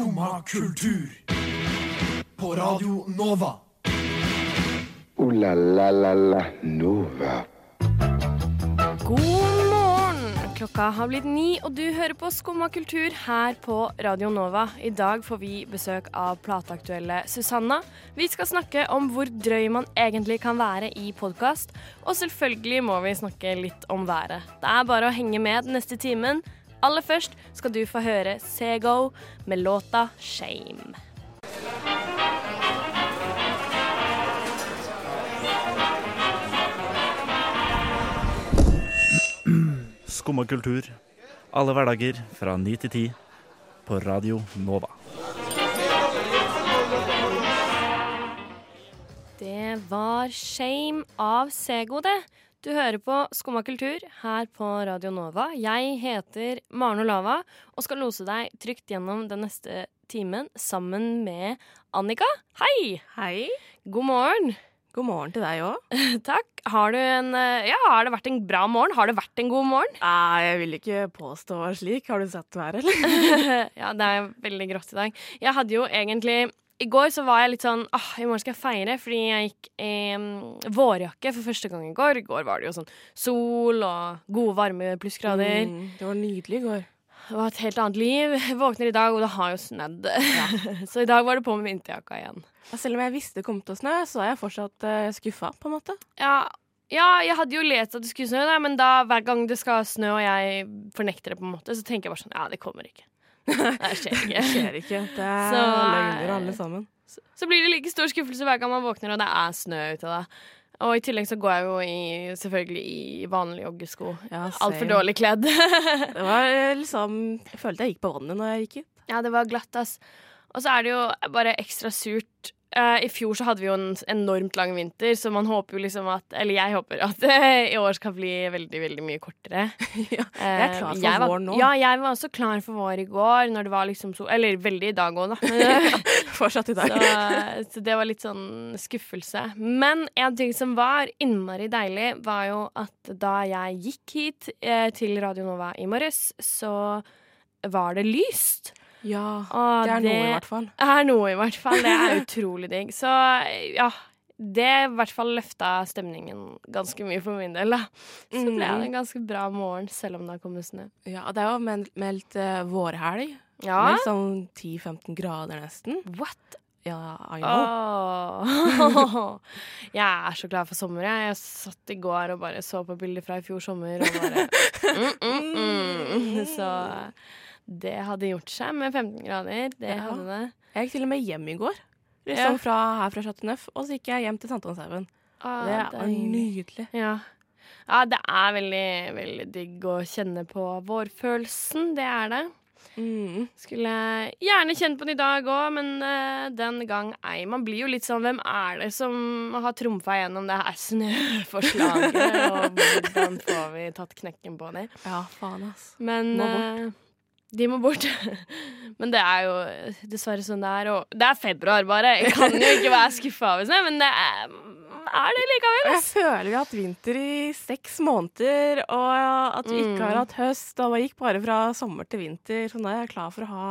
Skumma kultur. På Radio Nova. O-la-la-la-la Nova. God morgen! Klokka har blitt ni, og du hører på Skumma kultur her på Radio Nova. I dag får vi besøk av plateaktuelle Susanna. Vi skal snakke om hvor drøy man egentlig kan være i podkast. Og selvfølgelig må vi snakke litt om været. Det er bare å henge med den neste timen. Aller først skal du få høre Sego med låta 'Shame'. Skumma kultur. Alle hverdager fra ni til ti på Radio Nova. Det var Shame av Sego, det. Du hører på Skumma kultur her på Radio Nova. Jeg heter Maren Olava og skal lose deg trygt gjennom den neste timen sammen med Annika. Hei! Hei. God morgen. God morgen til deg òg. Takk. Har du en eh, Ja, har det vært en bra morgen? Har det vært en god morgen? Nei, jeg vil ikke påstå slik. Har du sett været, eller? ja, det er veldig grått i dag. Jeg hadde jo egentlig i går så var jeg litt sånn ah, I morgen skal jeg feire, fordi jeg gikk i eh, vårjakke for første gang i går. I går var det jo sånn sol og gode, varme plussgrader. Mm, det var nydelig i går. Det var et helt annet liv. Jeg våkner i dag, og det har jo snødd. så i dag var det på med vinterjakka igjen. Ja, selv om jeg visste det kom til å snø, så er jeg fortsatt uh, skuffa, på en måte. Ja, ja, jeg hadde jo lest at det skulle snø, da, men da, hver gang det skal snø og jeg fornekter det, på en måte, så tenker jeg bare sånn Ja, det kommer ikke. Det skjer ikke. Det skjer ikke. Det er Så, løgner alle sammen. Så, så blir det like stor skuffelse hver gang man våkner og det er snø ute. da. Og i tillegg så går jeg jo i, selvfølgelig i vanlige joggesko. Ja, Altfor dårlig kledd. Det var eh, liksom Jeg følte jeg gikk på vannet når jeg gikk ut. ja, det var glatt, ass. Og så er det jo bare ekstra surt. Eh, I fjor så hadde vi jo en enormt lang vinter, så man håper jo liksom at Eller jeg håper at i år skal bli veldig, veldig mye kortere. ja, jeg er klar Eh, for uh, vår nå. Ja, jeg var også klar for vår i går, når det var liksom så Eller veldig i dag òg, da. Fortsatt i dag. Så, så det var litt sånn skuffelse. Men en ting som var innmari deilig, var jo at da jeg gikk hit eh, til Radio Nova i morges, så var det lyst. Ja, Og det er noe i hvert fall. er noe, i hvert fall. Det er utrolig digg. Så ja. Det i hvert fall løfta stemningen ganske mye for min del. da Så ble det en ganske bra morgen, selv om det har kommet snø. Ja, det er jo meldt, meldt eh, vårhelg. Ja, Meldt sånn 10-15 grader nesten. what? Ja, I know. Åh. Jeg er så glad for sommer. Jeg, jeg satt i går og bare så på bilder fra i fjor sommer og bare mm, mm, mm. Så det hadde gjort seg med 15 grader. Det Ja. hadde det. Jeg gikk til og med hjem i går. Ja. Liksom fra her fra Chateauneuf, og så gikk jeg hjem til Sankthanshaugen. Ah, Det var nydelig. Ja. ja, det er veldig, veldig digg å kjenne på vårfølelsen. Det er det. Mm. Skulle gjerne kjent på den i dag òg, men uh, den gang ei. Man blir jo litt sånn Hvem er det som har trumfa gjennom det her snøforslaget? og hvordan får vi tatt knekken på det? Ja, faen, ass. Men Må bort. eh, de må bort. men det er jo dessverre sånn det er. Og det er februar, bare. Jeg kan jo ikke være skuffa over snø, men det er, er det likevel. Jeg føler vi har hatt vinter i seks måneder, og at vi ikke Mm. har hatt høst. Og det gikk bare fra sommer til vinter, så nå er jeg klar for å ha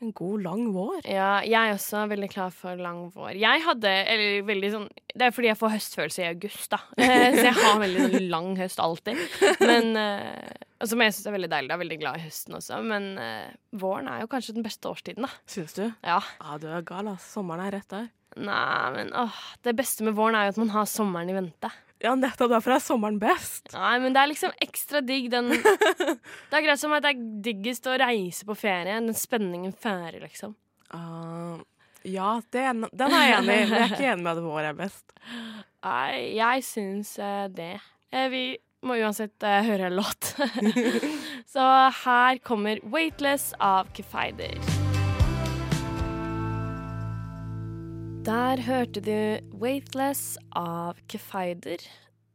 en god, lang vår. Ja, jeg er også veldig klar for lang vår. Jeg hadde, eller veldig sånn Det er fordi jeg får høstfølelse i august, da. Så jeg har veldig sånn lang høst alltid. Men eh, Som jeg syns er veldig deilig. Jeg er veldig glad i høsten også. Men uh, våren er jo kanskje den beste årstiden, da. Syns du? Ja. Ja, du er gal, ass. Sommeren er rett der. Nei, men åh, det beste med våren er jo at man har sommeren i vente. Ja, nettopp derfor er sommeren best. Nei, men det er liksom ekstra digg den Det er greit som at det er diggest å reise på ferie. Den spenningen før, liksom. Uh, ja, det, den er jeg enig i. Jeg er ikke enig med at vår er best. Nei, jeg syns eh, det. Eh, vi må uansett uh, høre en låt. Så her kommer 'Weightless' av Kefeider. Der hørte du 'Weightless' av Kefeider.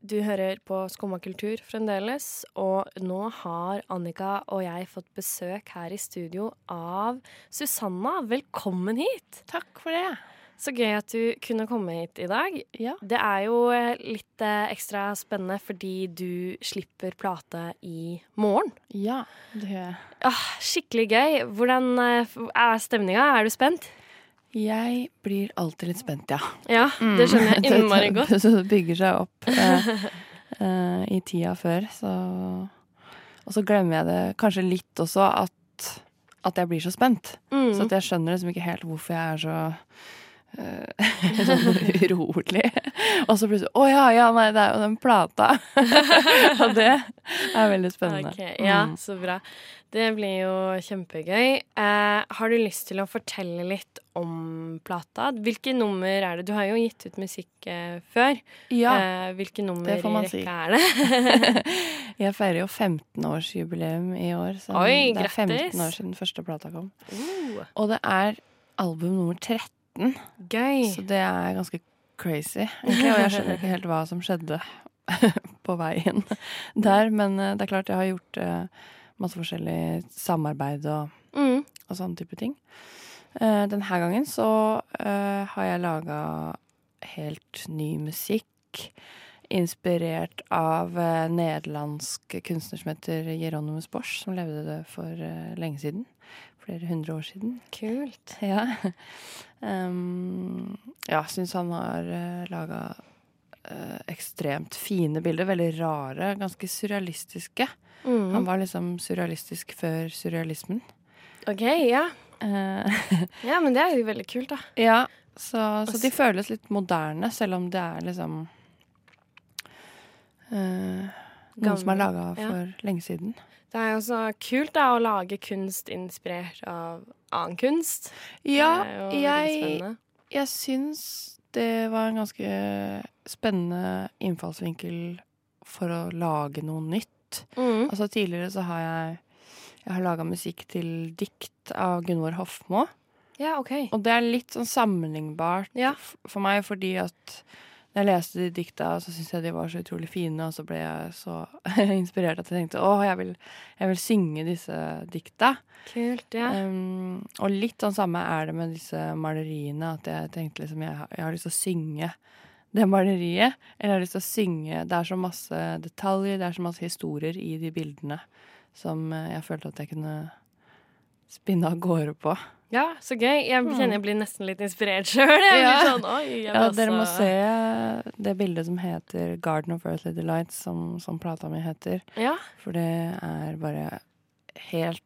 Du hører på Skumma kultur fremdeles, og nå har Annika og jeg fått besøk her i studio av Susanna. Velkommen hit! Takk for det. Så gøy at du kunne komme hit i dag. Ja. Det er jo eh, litt eh, ekstra spennende fordi du slipper plate i morgen. Ja, det gjør jeg. Ah, skikkelig gøy. Hvordan eh, er stemninga? Er du spent? Jeg blir alltid litt spent, ja. Ja, det skjønner jeg innmari godt. Det bygger seg opp eh, eh, i tida før, så Og så glemmer jeg det kanskje litt også at, at jeg blir så spent. Mm. Så at jeg skjønner liksom ikke helt hvorfor jeg er så sånn urolig. Og så plutselig Å ja, ja, nei, det er jo den plata! Og det er veldig spennende. Okay, ja, Mm. så bra. Det blir jo kjempegøy. Eh, har du lyst til å fortelle litt om plata? Hvilke nummer er det? Du har jo gitt ut musikk eh, før. Ja. Eh, hvilke nummer det får man si. er det? Jeg feirer jo 15-årsjubileum i år. Så Oi, det er 15 år siden første plata kom. Uh, Og det er album nummer 13, gøy. så det er ganske crazy, egentlig. Og jeg skjønner ikke helt hva som skjedde på veien der. Men eh, det er klart jeg har gjort eh, masse forskjellig samarbeid og, Mm. og sånne type ting. Uh, Denne gangen så eh, har jeg laga helt ny musikk. Inspirert av nederlandsk kunstner som heter Jeronimus Bosch, som levde det for eh, lenge siden. Flere hundre år siden. Kult. Ja. Um, ja, syns han har uh, laga uh, ekstremt fine bilder. Veldig rare, ganske surrealistiske. Mm. Han var liksom surrealistisk før surrealismen. OK, ja. Uh, Ja, men det er jo veldig kult, da. ja, så, så de føles litt moderne, selv om det er liksom eh, Noe som er laga ja. for lenge siden. Det er jo så kult da, å lage kunst inspirert av annen kunst. Ja, jeg. Jeg syns det var en ganske spennende innfallsvinkel for å lage noe nytt. Mm. Altså Tidligere så har jeg Jeg har laga musikk til dikt av Gunvor Hofmo. Ja, OK. Og det er litt sånn sammenlignbart Ja. for meg, fordi at jeg leste de dikta, så syntes jeg de var så utrolig fine, og så ble jeg så inspirert at jeg tenkte å, jeg vil, jeg vil synge disse dikta. Kult, ja. Um, og litt sånn samme er det med disse maleriene. At jeg tenkte liksom jeg, har- jeg har lyst til å synge det maleriet. Eller jeg har lyst til å synge Det er så masse detaljer, det er så masse historier i de bildene som eh, jeg følte at jeg kunne spinne av gårde på. Ja, så gøy. Jeg kjenner jeg blir nesten litt inspirert sjøl. Ja. Sånn, Ja, dere må se det bildet som heter 'Garden of Earthly Delights', som, som plata mi heter. Ja, For det er bare helt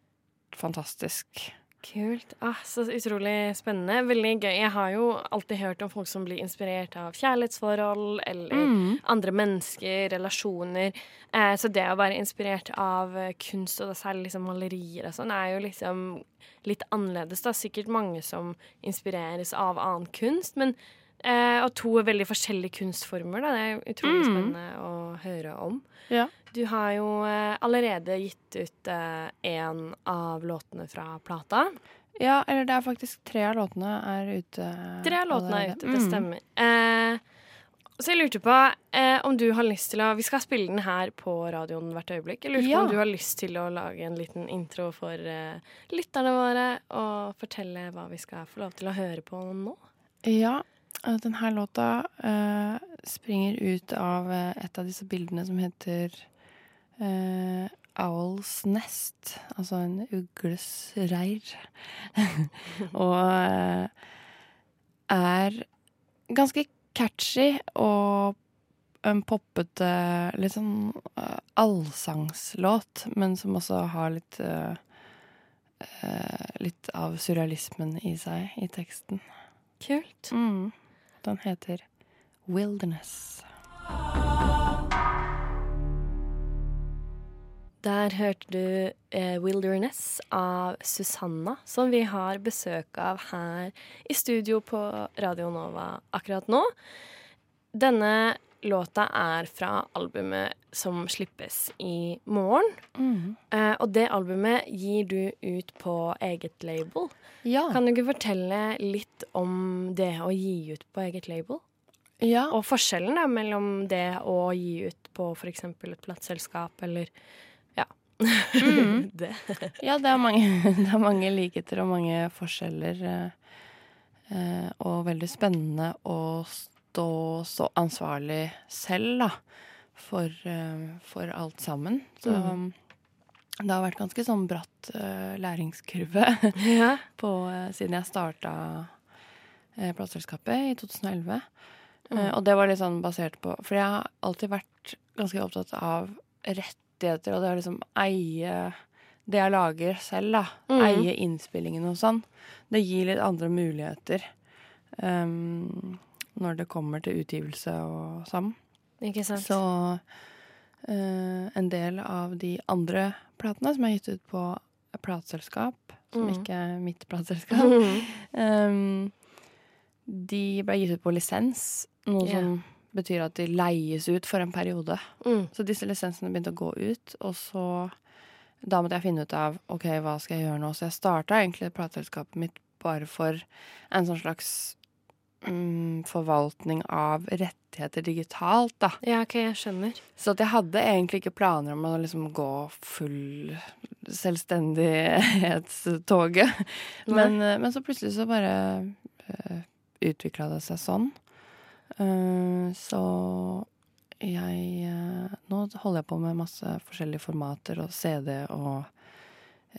fantastisk. Kult. Ah, så utrolig spennende. Veldig gøy. Jeg har jo alltid hørt om folk som blir inspirert av kjærlighetsforhold eller Mm. andre mennesker, relasjoner. Eh, så det å være inspirert av eh, kunst, og særlig liksom malerier og sånn, er jo liksom litt annerledes. da. Sikkert mange som inspireres av annen kunst, men eh, Og to veldig forskjellige kunstformer, da. Det er utrolig Mm. spennende å høre om. Ja. Du har jo eh, allerede gitt ut én av låtene fra plata. Ja, eller det er faktisk tre av låtene er ute. Tre av låtene er ute, det Mm. stemmer. Eh, så jeg lurte på eh, om du har lyst til å Vi skal spille den her på radioen hvert øyeblikk. Jeg lurte Ja. på om du har lyst til å lage en liten intro for eh, lytterne våre, og fortelle hva vi skal få lov til å høre på nå. Ja, eh, den her låta uh, springer ut av eh, et av disse bildene som heter uh, Owl's Nest, altså en ugles reir. og uh, er ganske catchy og en poppete, litt sånn allsangslåt, men som også har litt Litt av surrealismen i seg i teksten. Kult. Mm. Den heter Wilderness. Der hørte du eh, 'Wilderness' av Susanna, som vi har besøk av her i studio på Radio Nova akkurat nå. Denne låta er fra albumet som slippes i morgen. Mm. Eh, og det albumet gir du ut på eget label. Ja. Kan du ikke fortelle litt om det å gi ut på eget label? ja. Og forskjellen da mellom det å gi ut på f.eks. et plateselskap eller ja. det. ja, det er mange, det er mange likheter og mange forskjeller. eh, Eh, og veldig spennende å stå så ansvarlig selv, da, for, eh, for alt sammen. Så Mhm. det har vært ganske sånn bratt uh, læringskurve Ja. på, eh, siden jeg starta uh, plateselskapet i 2011. Mm. Uh, og det var litt sånn basert på For jeg har alltid vært ganske opptatt av rettigheter og det å liksom eie det jeg lager selv, da. Mm. Eie innspillingen og sånn. Det gir litt andre muligheter um, når det kommer til utgivelse og sammen. Ikke sant? Så uh, en del av de andre platene som er gitt ut på plateselskap, som Mm. ikke er mitt plateselskap, um, de ble gitt ut på lisens, noe yeah. som betyr at de leies ut for en periode. Mm. Så disse lisensene begynte å gå ut, og så da måtte jeg finne ut av ok, hva skal jeg gjøre nå. Så jeg starta egentlig plateselskapet mitt bare for en sånn slags mm, forvaltning av rettigheter digitalt, da. Ja, OK, jeg skjønner. Så at jeg hadde egentlig ikke planer om å liksom gå full selvstendighetstoget. Men, eh, men så plutselig så bare uh, utvikla det seg sånn. Uh, så jeg uh, Nå holder jeg på med masse forskjellige formater og CD og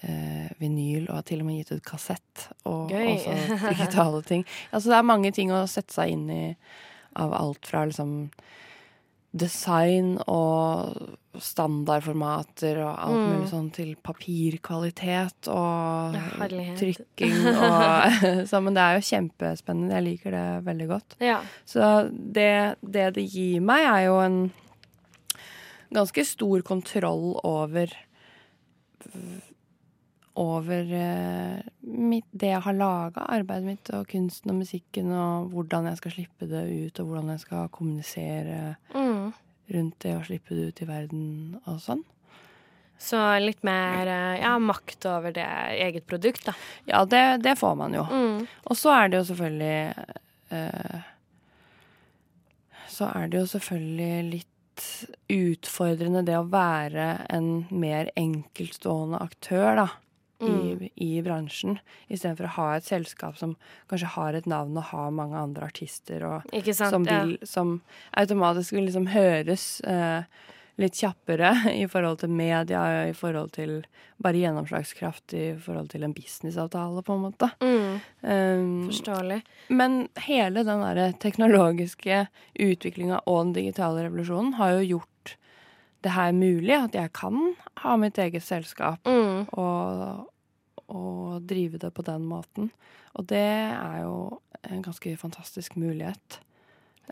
eh, vinyl, og har til og med gitt ut kassett. Og Gøy. også digitale ting. Altså det er mange ting å sette seg inn i av alt fra liksom design og standardformater og alt Mm. mulig sånn til papirkvalitet og herlighet. trykking og så, Men det er jo kjempespennende. Jeg liker det veldig godt. Ja. Så det, det det gir meg, er jo en ganske stor kontroll over over eh, mitt, det jeg har laga, arbeidet mitt og kunsten og musikken, og hvordan jeg skal slippe det ut, og hvordan jeg skal kommunisere Mm. rundt det å slippe det ut i verden og sånn. Så litt mer eh, ja, makt over det eget produkt, da. Ja, det, det får man jo. Mm. Og så er det jo selvfølgelig eh, Så er det jo selvfølgelig litt utfordrende det å være en mer enkeltstående aktør, da. I, I bransjen, istedenfor å ha et selskap som kanskje har et navn og har mange andre artister, og sant? som, Ja. som automatisk vil liksom høres eh, litt kjappere i forhold til media, i forhold til bare gjennomslagskraft, i forhold til en businessavtale, på en måte. Mm. Um, Forståelig. men hele den derre teknologiske utviklinga og den digitale revolusjonen har jo gjort det her mulig, at jeg kan ha mitt eget selskap Mm. og, og drive det på den måten. Og det er jo en ganske fantastisk mulighet.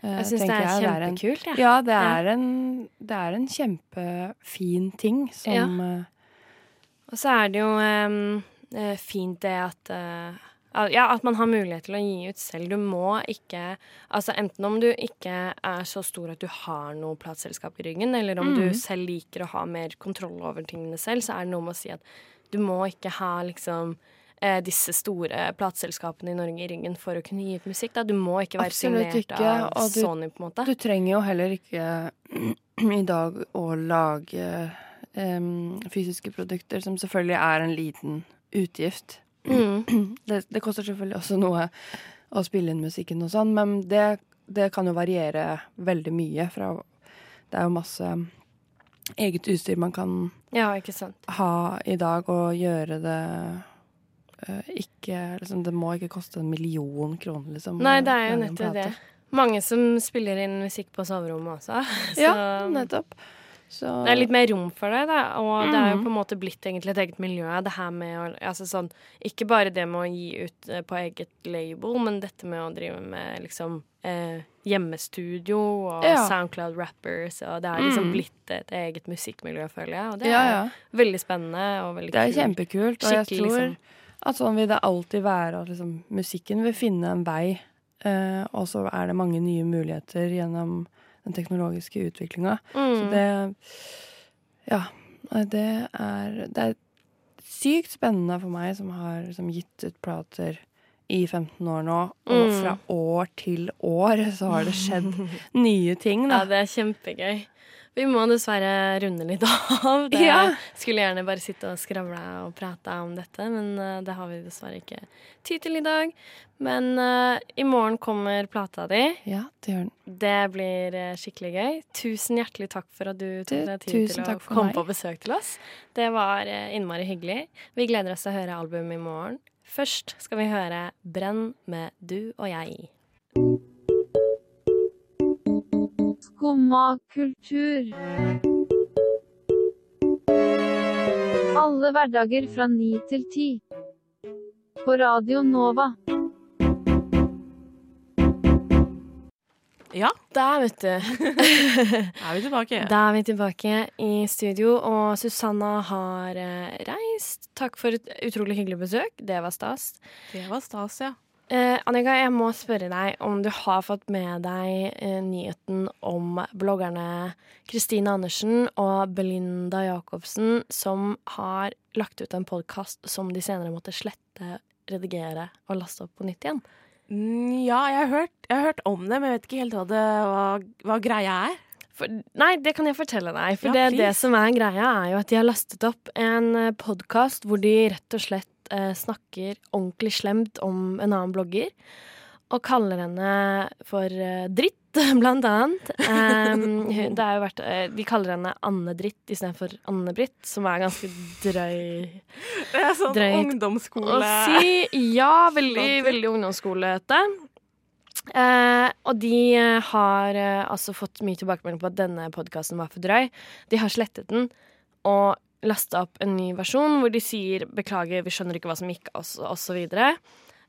eh, Jeg syns det er jeg. kjempekult, Ja. Ja, det er, en, det er en kjempefin ting som ja. Og så er det jo eh, fint det at uh, ja, at man har mulighet til å gi ut selv. Du må ikke Altså enten om du ikke er så stor at du har noe plateselskap i ryggen, eller om du selv liker å ha mer kontroll over tingene selv, så er det noe med å si at du må ikke ha liksom eh, disse store plateselskapene i Norge i ryggen for å kunne gi ut musikk. Da. Du må ikke være Absolutt signert ikke, av du- Sony, på en måte. Du trenger jo heller ikke i dag å lage um, fysiske produkter, som selvfølgelig er en liten utgift. Mm. Det, det koster selvfølgelig også noe å spille inn musikken og sånn, men det, det kan jo variere veldig mye fra Det er jo masse eget utstyr man kan Ja, ikke sant. ha i dag, og gjøre det eh, ikke liksom, Det må ikke koste en million kroner, liksom. Nei, det er jo nettopp det. Mange som spiller inn musikk på soverommet også. Så Ja, nettopp. Så det er litt mer rom for det, da. Og det er jo Mhm. på en måte blitt egentlig et eget miljø. Det her med å altså sånn Ikke bare det med å gi ut eh, på eget label, men dette med å drive med liksom eh, hjemmestudio og Ja. Soundcloud rappers, og det er liksom Mm. blitt et eget musikkmiljø, føler jeg. Og det ja, er ja. veldig spennende og veldig kult. Det er kult. kjempekult, og jeg tror liksom. at sånn vil det alltid være at liksom, musikken vil finne en vei, eh, og så er det mange nye muligheter gjennom den teknologiske utviklinga. Så Mm. det Ja. Det er, det er sykt spennende for meg, som har liksom, gitt ut plater i 15 år nå, og Mm. fra år til år så har det skjedd nye ting, da. Ja, det er kjempegøy. Vi må dessverre runde litt av. Det Ja. skulle gjerne bare sitte og skravle og prate om dette, men eh, det har vi dessverre ikke tid til i dag. Men uh, i morgen kommer plata di. Ja, det gjør den. Det blir eh, skikkelig gøy. Tusen hjertelig takk for at du tok deg tid tusen til å komme meg. på besøk til oss. Det var innmari hyggelig. Vi gleder oss til å høre albumet i morgen. Først skal vi høre Brenn med Du og jeg. Skumma kultur. Alle hverdager fra ni til ti. På Radio Nova. Ja, Der, vet du. er vi tilbake. Da er vi tilbake i studio, og Susanna har eh, reist. Takk for et utrolig hyggelig besøk. Det var stas. Det var stas, ja. Eh, Annika, jeg må spørre deg om du har fått med deg eh, nyheten om bloggerne Kristine Andersen og Belinda Jacobsen som har lagt ut en podkast som de senere måtte slette, redigere og laste opp på nytt igjen. Mm, Ja, jeg har, hørt, jeg har hørt om det, men jeg vet ikke helt hva, det, hva, hva greia er. For, nei, det kan jeg fortelle deg. For Ja, det, det som er greia, er jo at de har lastet opp en podkast hvor de rett og slett eh, snakker ordentlig slemt om en annen blogger. Og kaller henne for eh, dritt, blant annet. Um, hun- det er jo vært, eh, de kaller henne Anne Dritt istedenfor Anne-Britt, som er ganske drøy Det er sånn Drøyt. ungdomsskole å si. Ja, veldig, veldig ungdomsskolete. Uh, og de eh, har uh, altså fått mye tilbakemelding på at denne podkasten var for drøy. De har slettet den og lasta opp en ny versjon hvor de sier 'beklager, vi skjønner ikke hva som gikk'. Og, så videre.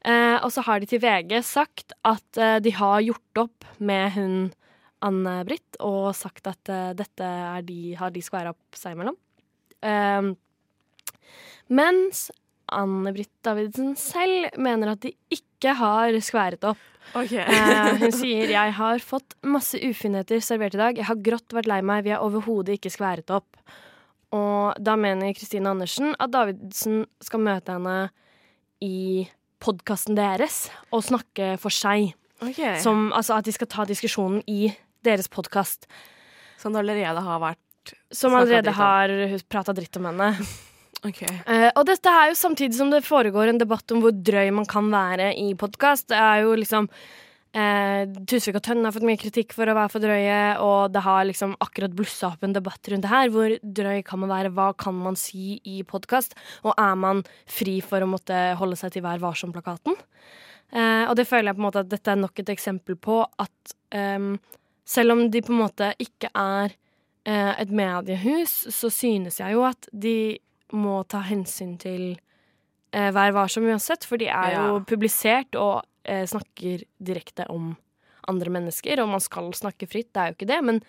Eh, og så har de til VG sagt at eh, de har gjort opp med hun Anne-Britt og sagt at eh, dette er de, har de skværa opp seg imellom. Eh, mens Anne-Britt Davidsen selv mener at de ikke har skværet opp. Okay. Eh, hun sier 'Jeg har fått masse ufinheter servert i dag. Jeg har grått vært lei meg. Vi har overhodet ikke skværet opp'. Og da mener Kristine Andersen at Davidsen skal møte henne i podkasten deres og snakke for seg. Okay. Som, altså at de skal ta diskusjonen i deres podkast. Som allerede har vært Som allerede har prata dritt om henne. Okay. Uh, og dette er jo samtidig som det foregår en debatt om hvor drøy man kan være i podkast. Det er jo liksom eh, Tusvik og Tønne har fått mye kritikk for å være for drøye, og det har liksom akkurat blussa opp en debatt rundt det her. Hvor drøy kan man være? Hva kan man si i podkast? Og er man fri for å måtte holde seg til Vær varsom-plakaten? Eh, og det føler jeg på en måte at dette er nok et eksempel på at eh, selv om de på en måte ikke er eh, et mediehus, så synes jeg jo at de må ta hensyn til eh, Vær varsom uansett, for de er jo Ja. publisert og eh, snakker direkte om andre mennesker, og man skal snakke fritt, det er jo ikke det, men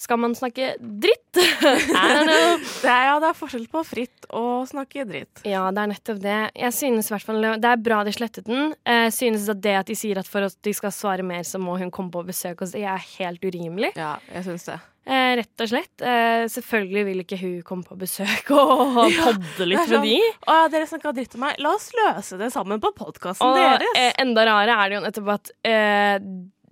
skal man snakke dritt? Det er, ja, det er forskjell på fritt og snakke dritt. Ja, det er nettopp det. Jeg synes i hvert Det er bra de slettet den. Jeg synes at det at de sier at for at de skal svare mer, så må hun komme på besøk hos det, er helt urimelig. Ja, jeg synes det. Eh, rett og slett. Eh, selvfølgelig vil ikke hun komme på besøk og podde litt er med de. Å, ja, dere snakka dritt om meg. La oss løse det sammen på podkasten deres. eh, enda rarere er det jo nettopp at eh,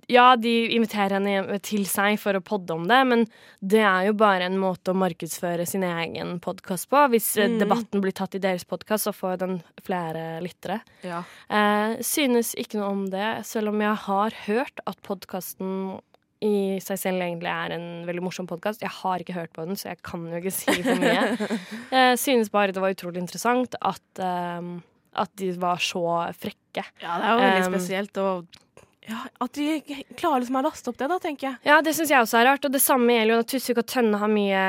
ja, de inviterer henne til seg for å podde om det, men det er jo bare en måte å markedsføre sin egen podkast på. Hvis eh, Mm. debatten blir tatt i deres podkast, så får den flere lyttere. ja. Eh, synes ikke noe om det, selv om jeg har hørt at podkasten i seg selv egentlig er en veldig morsom podkast. Jeg har ikke hørt på den, så jeg kan jo ikke si for mye. Jeg synes bare det var utrolig interessant at, um, at de var så frekke. ja, det er jo veldig Um, spesielt. Og ja, at de klarer liksom å laste opp det, da, tenker jeg. Ja, det syns jeg også er rart. Og det samme gjelder jo at Tusvik og Tønne har mye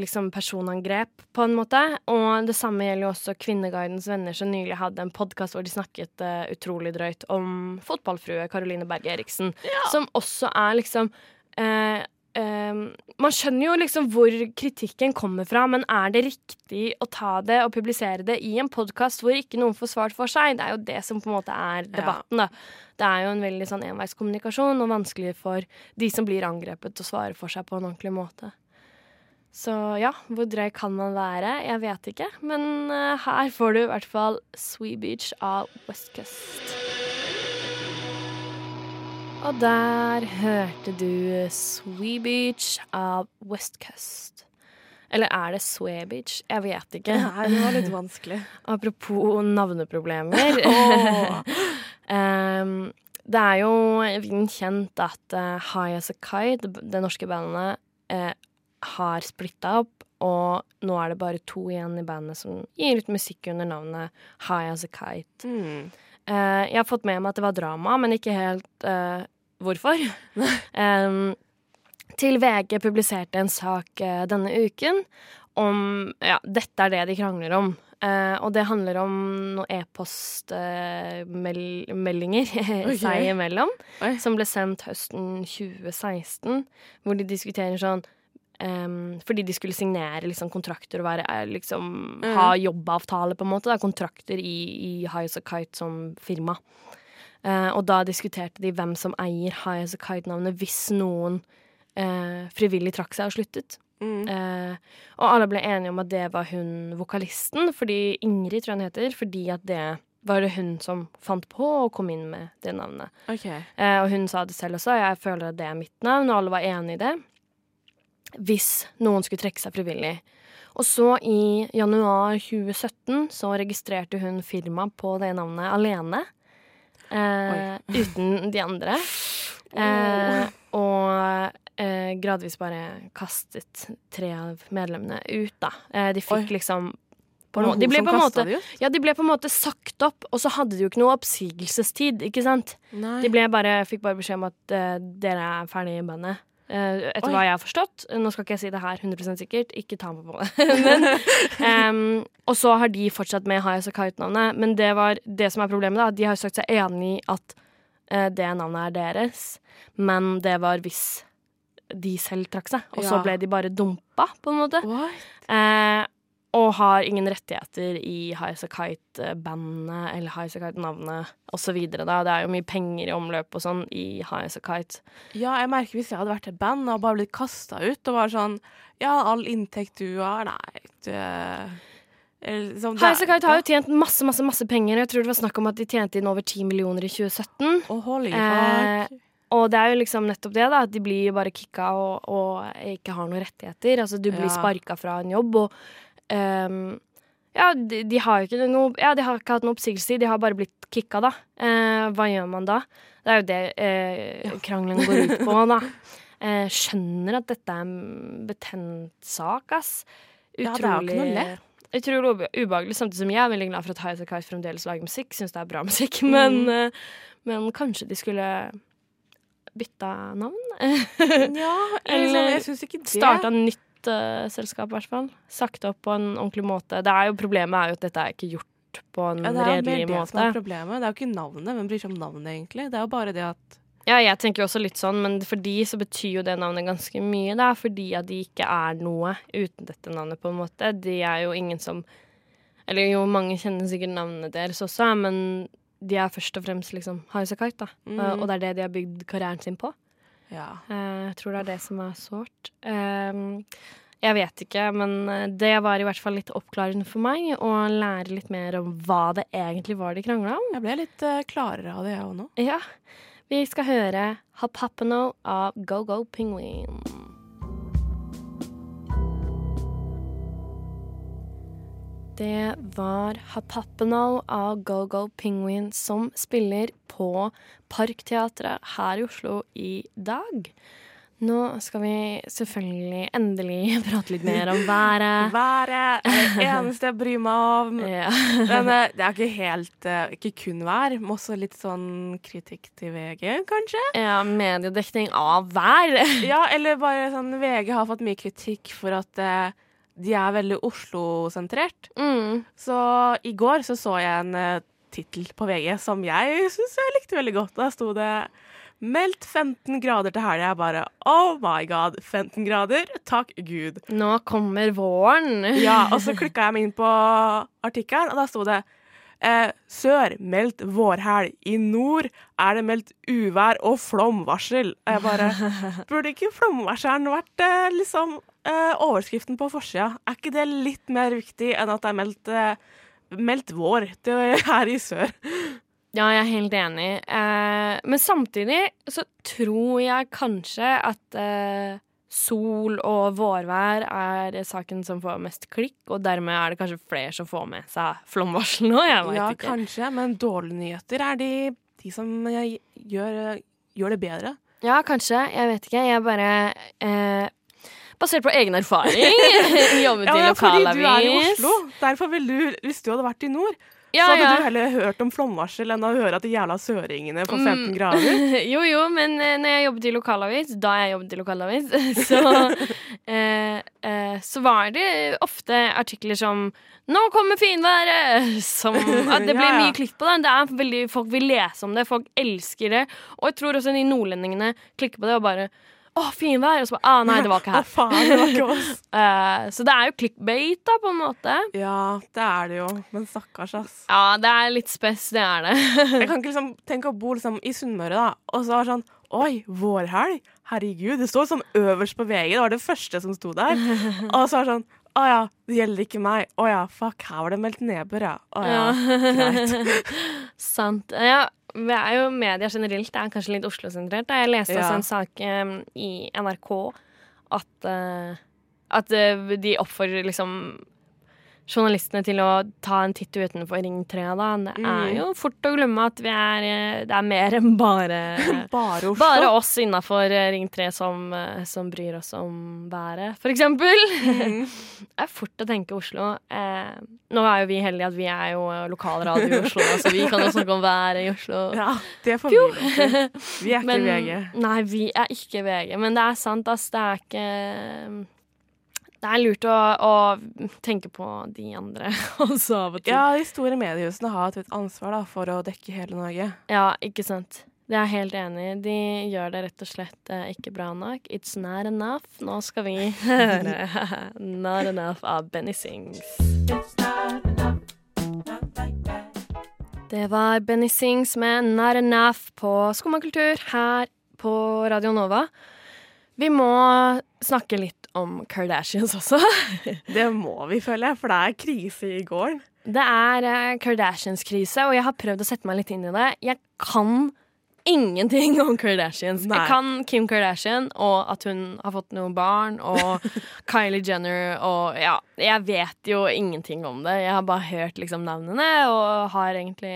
liksom, personangrep, på en måte. Og det samme gjelder jo også Kvinneguidens venner, som nylig hadde en podkast hvor de snakket uh, utrolig drøyt om fotballfrue Caroline Berge Eriksen. Som også er liksom eh, Man skjønner jo liksom hvor kritikken kommer fra, men er det riktig å ta det og publisere det i en podkast hvor ikke noen får svart for seg? Det er jo det som på en måte er debatten, da. Det er jo en veldig sånn enveiskommunikasjon, og vanskelig for de som blir angrepet, å svare for seg på en ordentlig måte. Så ja, hvor drøy kan man være? Jeg vet ikke. Men eh, her får du i hvert fall Swee Beach av West Coast. Og der hørte du Swee Beach av West Coast. Eller er det Sway Beach? Jeg vet ikke. Nei, det var litt vanskelig. Apropos navneproblemer. Em, det er jo kjent at uh, High As A Kite, det, det norske bandet, uh, har splitta opp. Og nå er det bare to igjen i bandet som gir ut musikk under navnet High As A Kite. Mm. Uh, jeg har fått med meg at det var drama, men ikke helt hvorfor. um, til VG publiserte en sak uh, denne uken om Ja, dette er det de krangler om. Uh, og det handler om noen e-postmeldinger Ok. seg imellom, Oi. som ble sendt høsten 2016, hvor de diskuterer sånn um, fordi de skulle signere liksom, kontrakter og være, eh, liksom, Mm. ha jobbavtale, på en måte. Da, kontrakter i, i High Kite som firma. Eh, og da diskuterte de hvem som eier High As A Kite-navnet hvis noen eh, frivillig trakk seg og sluttet. Mm. Eh, og alle ble enige om at det var hun vokalisten, fordi Ingrid tror jeg hun heter, fordi at det var det hun som fant på og kom inn med det navnet. Okay. Eh, og hun sa det selv også, jeg føler at det er mitt navn, og alle var enige i det. Hvis noen skulle trekke seg frivillig. Og så i januar 2017 så registrerte hun firma på det navnet alene. Eh, uten de andre. Eh, og eh, gradvis bare kastet tre av medlemmene ut, da. Eh, de fikk Oi. liksom måte, de ble måte ja, de ble på en måte sagt opp, og så hadde de jo ikke noe oppsigelsestid, ikke sant? Nei. De bare, fikk bare beskjed om at uh, dere er ferdig i bandet. Eh, etter Oi. hva jeg har forstått. Nå skal ikke jeg si det her 100% sikkert, ikke ta meg på det. men, um, og så har de fortsatt med High As A Kite-navnet. Men det, var, det som er problemet, da, de har sagt seg enig i at uh, det navnet er deres. Men det var hvis de selv trakk seg. Og så ble de bare dumpa, på en måte. What? Eh, og har ingen rettigheter i High As A Kite-bandet eller High As A Kite-navnet osv. Det er jo mye penger i omløp og sånn i Highasakite. As Kite. Ja, jeg merker hvis jeg hadde vært et band og bare blitt kasta ut og var sånn Ja, all inntekt du har Nei, du eller liksom, det- High As A Kite har jo tjent masse masse, masse penger. Jeg tror det var snakk om at de tjente inn over 10 millioner i 2017. Oh, holy Eh. Og det er jo liksom nettopp det, da. At de blir bare kicka og, og ikke har noen rettigheter. Altså, du blir Ja. sparka fra en jobb, og ehm, Ja, de, de har ikke noe Ja, de har ikke hatt noe oppsigelse, de har bare blitt kicka, da. Uh, hva gjør man da? Det er jo det eh, krangelen går ut på, da. Uh, skjønner at dette er en betent sak, ass. Ja, noe lett. Utrolig ube- ubehagelig, samtidig som jeg er veldig glad for at High As A Kite fremdeles lager musikk. Syns det er bra musikk. Men, mm. men kanskje de skulle bytta navn? Ja, eller Eller Jeg syns ikke det. Starta nytt eh, i hvert fall. Sagt opp på en ordentlig måte. Det er jo Problemet er jo at dette er ikke gjort på en ja, det er mer redelig det som er måte. problemet. Det er jo ikke navnet. Hvem bryr seg om navnet, egentlig? Det er jo bare det at Ja, jeg tenker jo også litt sånn, men for de så betyr jo det navnet ganske mye. Det er fordi at de ikke er noe uten dette navnet, på en måte. De er jo ingen som Eller jo, mange kjenner sikkert navnet deres også, men de er først og fremst liksom Kite, da. Mm. Og det er det de har bygd karrieren sin på. Ja. Eh, Jeg tror det er det som er sårt. Eh, Jeg vet ikke, men eh, det var i hvert fall litt oppklarende for meg å lære litt mer om hva det egentlig var de krangla om. Jeg ble litt klarere av det, jeg òg nå. Ja. Vi skal høre 'Hap Happeno av Go Go Penguin. Det var Hop av Go Go Penguin som spiller på Parkteatret her i Oslo i dag. Nå skal vi selvfølgelig endelig prate litt mer om været. Været er det eneste jeg bryr meg om. Ja. Men eh, det er ikke helt eh, Ikke kun vær, men også litt sånn kritikk til VG, kanskje? ja, mediedekning av vær. Ja, eller bare sånn VG har fått mye kritikk for at eh, de er veldig Oslo-sentrert. Mm. Så i går så, så jeg en uh, tittel på VG som jeg syns jeg likte veldig godt. Da sto det 'Meldt 15 grader til helga'. Jeg bare oh my god, 15 grader? Takk Gud. Nå kommer våren. Ja, og så klikka jeg meg inn på artikkelen, og da sto det eh, Sør meldt vårhelg. I nord er det meldt uvær og flomvarsel. Og jeg bare Burde ikke flomvarselen vært eh, liksom eh, overskriften på forsida? Er ikke det litt mer viktig enn at det er meldt, eh, meldt vår til her i sør? Ja, jeg er helt enig. Eh, men samtidig så tror jeg kanskje at eh, sol og vårvær er saken som får mest klikk, og dermed er det kanskje flere som får med seg flomvarsel nå. Jeg vet Ja, ikke. kanskje, men dårlige nyheter er de, de som gjør, gjør det bedre. Ja, kanskje. Jeg vet ikke. Jeg bare eh, Basert på egen erfaring. Jobbet Ja, i lokalavis. fordi du er i. Oslo. Derfor vil du, hvis du hadde vært i nord, Ja, så hadde ja. du heller hørt om flomvarsel enn å høre at de jævla søringene får 15 Mm. grader. jo, jo, men eh, når jeg jobbet i lokalavis, da jeg jobbet i lokalavis, så, eh, eh, så var det ofte artikler som 'Nå kommer finværet!' Som, at det blir Ja, mye klikk på det. det veldig, folk vil lese om det, folk elsker det. Og jeg tror også de nordlendingene klikker på det og bare 'Å, finvær!' Og så bare 'Ah, nei, det var ikke Å, her'. faen, det var ikke oss. uh, så det er jo clickbait, da, på en måte. Ja, det er det jo. Men stakkars, ass. Ja, det er litt spess, det er det. Jeg kan ikke liksom tenke å bo liksom i Sunnmøre, da, og så det sånn Oi, vårhelg? Herregud. Det står sånn øverst på VG. Det var det første som sto der. Og så er det sånn Å ja, det gjelder ikke meg. Å ja, fuck, her var det meldt nedbør, ja. Å ja, greit. Sant. Ja, vi er jo media generelt. Det er kanskje litt Oslo-sentrert. Jeg leste Ja. også en sak um, i NRK at, uh, at eh, de oppfordrer liksom journalistene til å ta en titt utenfor Ring 3. Da. Det er Mm. jo fort å glemme at vi er, eh, det er mer enn bare Bare bare oss innafor Ring 3 som, eh, som bryr oss om været, for eksempel. Mm. Det er fort å tenke Oslo. Eh, nå er jo vi heldige at vi er jo lokalradio i Oslo, så vi kan jo snakke om været i Oslo. Ja, det får vi. Vi er ikke Men- VG. Nei, vi er ikke VG. Men det er sant, ass. Det er ikke Det er lurt å, å tenke på de andre også av og til. Ja, de store mediehusene har et ansvar da, for å dekke hele Norge. Ja, ikke sant. Det er jeg helt enig i. De gjør det rett og slett eh, ikke bra nok. It's not enough. Nå skal vi høre Not Enough av Benny Sings. Det var Benny Sings med Not Enough på Skummakultur her på Radio Nova. Vi må snakke litt om Kardashians også. Det må vi, føler jeg, for det er krise i gården. Det er eh, Kardashians-krise, og jeg har prøvd å sette meg litt inn i det. Jeg kan ingenting om Kardashians. Nei. Jeg kan Kim Kardashian og at hun har fått noen barn, og Kylie Jenner og Ja, jeg vet jo ingenting om det. Jeg har bare hørt liksom navnene og har egentlig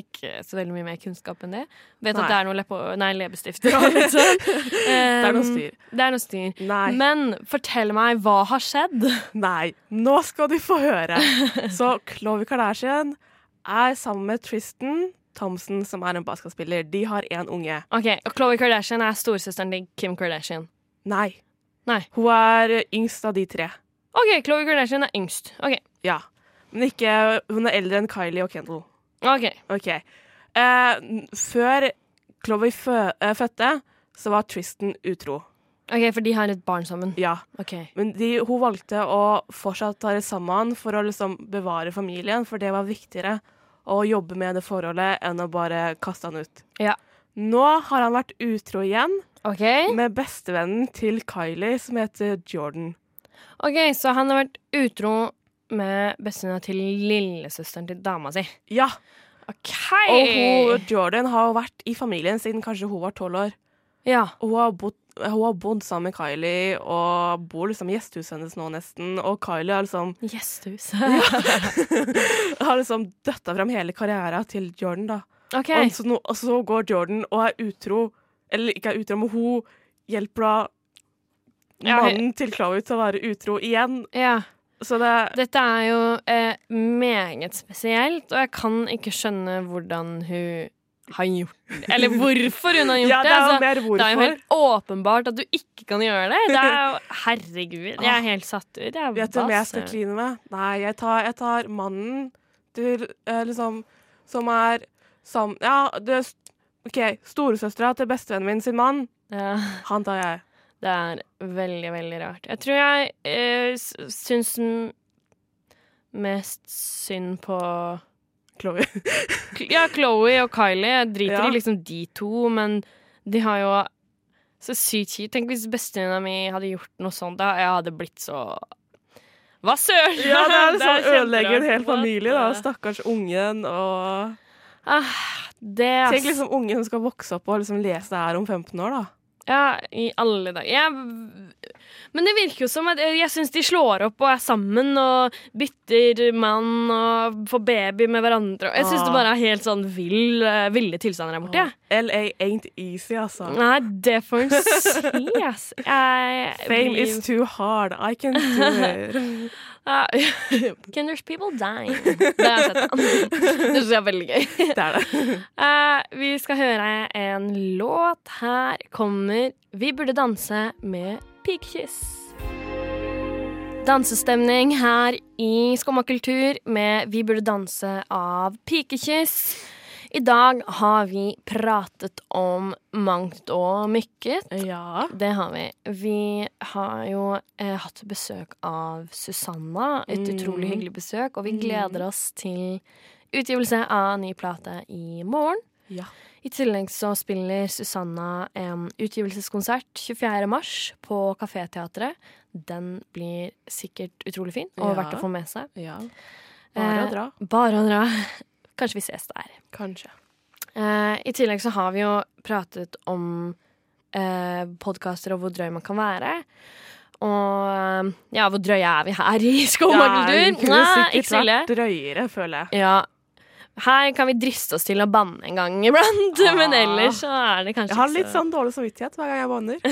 ikke så veldig mye mer kunnskap enn det. Vet Nei. at det er noe leppe, nei, leppestifter og litt sånn. Det er noe Um, styr. Det er noe styr. Nei. Men fortell meg, hva har skjedd? Nei, nå skal du få høre. Så Chloé Kardashian er sammen med Tristan Thompson, som er en basketspiller. De har én unge. Ok, og Khloe Kardashian er storesøsteren til Kim Kardashian. Nei. Nei. Hun er yngst av de tre. OK, Khloe Kardashian er yngst. OK. Ja. Men ikke Hun er eldre enn Kylie og Kendall. ok. OK. Eh, før Khloe fø eh, fødte, så var Tristan utro. Ok, For de har et barn sammen. Ja. Ok. Men de, hun valgte å fortsatt være sammen for å liksom bevare familien, for det var viktigere å jobbe med det forholdet enn å bare kaste han ut. Ja. Nå har han vært utro igjen okay. med bestevennen til Kylie, som heter Jordan. Ok, Så han har vært utro med bestevenninna til lillesøsteren til dama si. Ja, Okay. og hun, Jordan har jo vært i familien siden kanskje hun var tolv år. Ja. Og hun har, bodd, hun har bodd sammen med Kylie og bor liksom i gjestehuset hennes nå nesten. Og Kylie har liksom, Gjestehus. har liksom døtta fram hele karrieren til Jordan, da. Okay. Og, så, nå- og så går Jordan og er utro, eller ikke er utro, men hun hjelper da Ja, mannen til Chloé til å være utro igjen. Ja. Så det Dette er jo eh, meget spesielt, og jeg kan ikke skjønne hvordan hun har gjort det. Eller hvorfor hun har gjort Ja, det er det, Altså, mer det er jo helt åpenbart at du ikke kan gjøre det. Det er jo Herregud, jeg er helt satt ut. Jeg, Vet du hvem jeg skal kline med? Nei, jeg tar, jeg tar mannen til eh, liksom Som er sam... Ja, det er OK, storesøstera til bestevennen min sin mann. Ja. Han tar jeg. Det er veldig, veldig rart. Jeg tror jeg eh, syns mest synd på Chloé. Ja, Chloé og Kylie. Jeg driter Ja. i liksom de to, men de har jo så sykt kjipt. Tenk hvis bestevenninna mi hadde gjort noe sånt. Da jeg hadde blitt så Hva søren? Ja, det er sånn ødelegger ødelegge en hel familie, da. Stakkars ungen og Ah, det ass. Tenk liksom ungen som skal vokse opp og liksom lese det her om 15 år, da. Ja, i alle dager. Jeg, men det virker jo som at jeg syns de slår opp og er sammen og bytter mann og får baby med hverandre. Jeg syns det Ah. bare er helt sånn vill, eh, ville tilstander der borte. Ja. LA ain't easy, altså. Nei, det får en si, ass. Fame is too hard. I can do it. Uh, Can there's people dying? Det har jeg sett. Det syns jeg er veldig gøy. Det er det. Uh, vi skal høre en låt. Her kommer Vi burde danse med Pikekyss. Dansestemning her i Skumma kultur med Vi burde danse av Pikekyss. I dag har vi pratet om mangt og mykket. Ja. Det har vi. Vi har jo eh, hatt besøk av Susanna. Et Mm. utrolig hyggelig besøk, og vi Mm. gleder oss til utgivelse av ny plate i morgen. Ja. I tillegg så spiller Susanna en utgivelseskonsert 24. mars på Kaféteatret. Den blir sikkert utrolig fin og Ja. verdt å få med seg. ja. Bare Eh, å dra. Bare å dra. Kanskje vi ses der. Kanskje. Eh, I tillegg så har vi jo pratet om eh, podkaster og hvor drøy man kan være. Og eh, ja, hvor drøye er vi her i skomakultur? Ja, Nei, ikke sikkert vært drøyere, føler jeg. Ja. Her kan vi driste oss til å banne en gang iblant, men Ah. ellers så er det kanskje Jeg har litt sånn dårlig samvittighet hver gang jeg banner.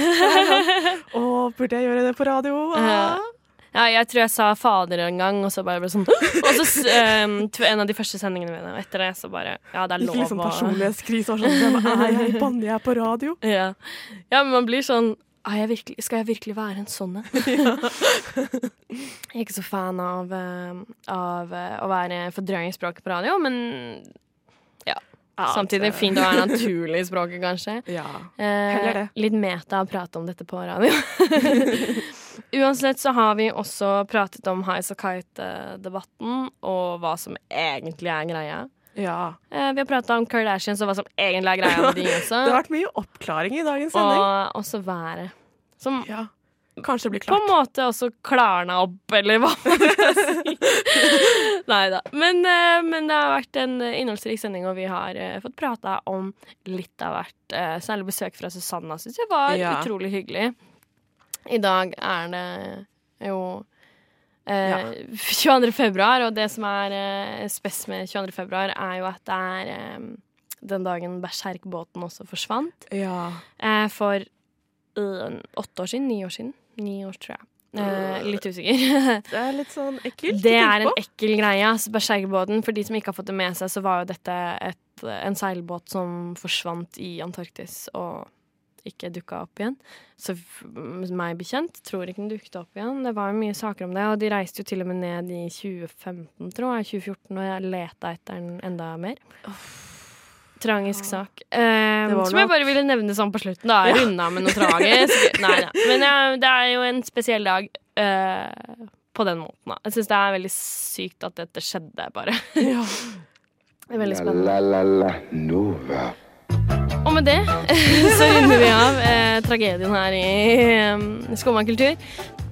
Å, burde jeg gjøre det på radio? Ah. Ja, jeg tror jeg sa fader en gang, og så bare ble sånn Og så um, en av de første sendingene mine, og etter det så bare Ja, det er lov litt sånn liksom personlighetskrise og sånn. Jeg? Banner jeg på radio? ja. ja, men man blir sånn jeg virkelig, Skal jeg virkelig være en sånn en? jeg er ikke så fan av, eh, av eh, å være for drøy i språket på radio, men samtidig fint å være naturlig i språket, kanskje. Ja. Eh, Heller det. Litt meta å prate om dette på radio. Uansett så har vi også pratet om Highs og Kite-debatten, og hva som egentlig er greia. Ja. Eh, vi har prata om Kardashians og hva som egentlig er greia med de også. Det har vært mye oppklaring i dagens sending. og også været. Som Ja. Kanskje det blir på en måte også klarna opp, eller hva man skal si. Nei da. Men, eh, men det har vært en innholdsrik sending, og vi har eh, fått prata om litt av hvert. Eh, Særlig besøk fra Susanna syns jeg var Ja. utrolig hyggelig. I dag er det jo eh, 22. februar, og det som er eh, spes med 22. februar, er jo at det er eh, den dagen Berserk-båten også forsvant. Ja. Eh, for øh, åtte år siden? Ni år siden? Ni år, tror jeg. Eh, litt usikker. Det er litt sånn ekkelt det er en ekkel greie. Altså, Berserkbåten, for de som ikke har fått det med seg, så var jo dette et, en seilbåt som forsvant i Antarktis og ikke dukka opp igjen. Så meg bekjent tror ikke den dukket opp igjen. Det var jo mye saker om det, og de reiste jo til og med ned i 2015, tror jeg, 2014, og jeg leta etter den enda mer. Tragisk sak. Um, som jeg bare ville nevne sånn på slutten. da er ja. unna med noe tragisk. Nei nei. Men ja, det er jo en spesiell dag uh, på den måten. da Jeg syns det er veldig sykt at dette skjedde, bare. Ja. Det er veldig La spennende. la la la Nova. Og med det så runder vi av eh, tragedien her i eh, Skumma kultur.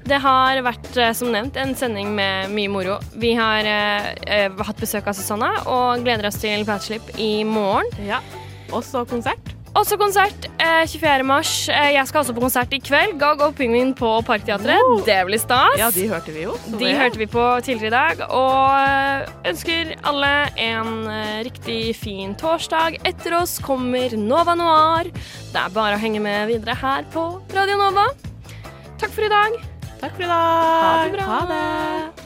Det har vært, eh, som nevnt, en sending med mye moro. Vi har eh, eh, hatt besøk av Susanna og gleder oss til Patchlip i morgen. ja. Også konsert. Også konsert eh, 24. mars. Eh, jeg skal også på konsert i kveld. Gag og Pingvin på Parkteatret. Det blir stas. Ja, de hørte vi jo. De ja. hørte vi på tidligere i dag, og ønsker alle en eh, riktig fin torsdag. Etter oss kommer Nova Noir. Det er bare å henge med videre her på Radio Nova. Takk for i dag. Takk for i dag. Ha det bra. Ha det.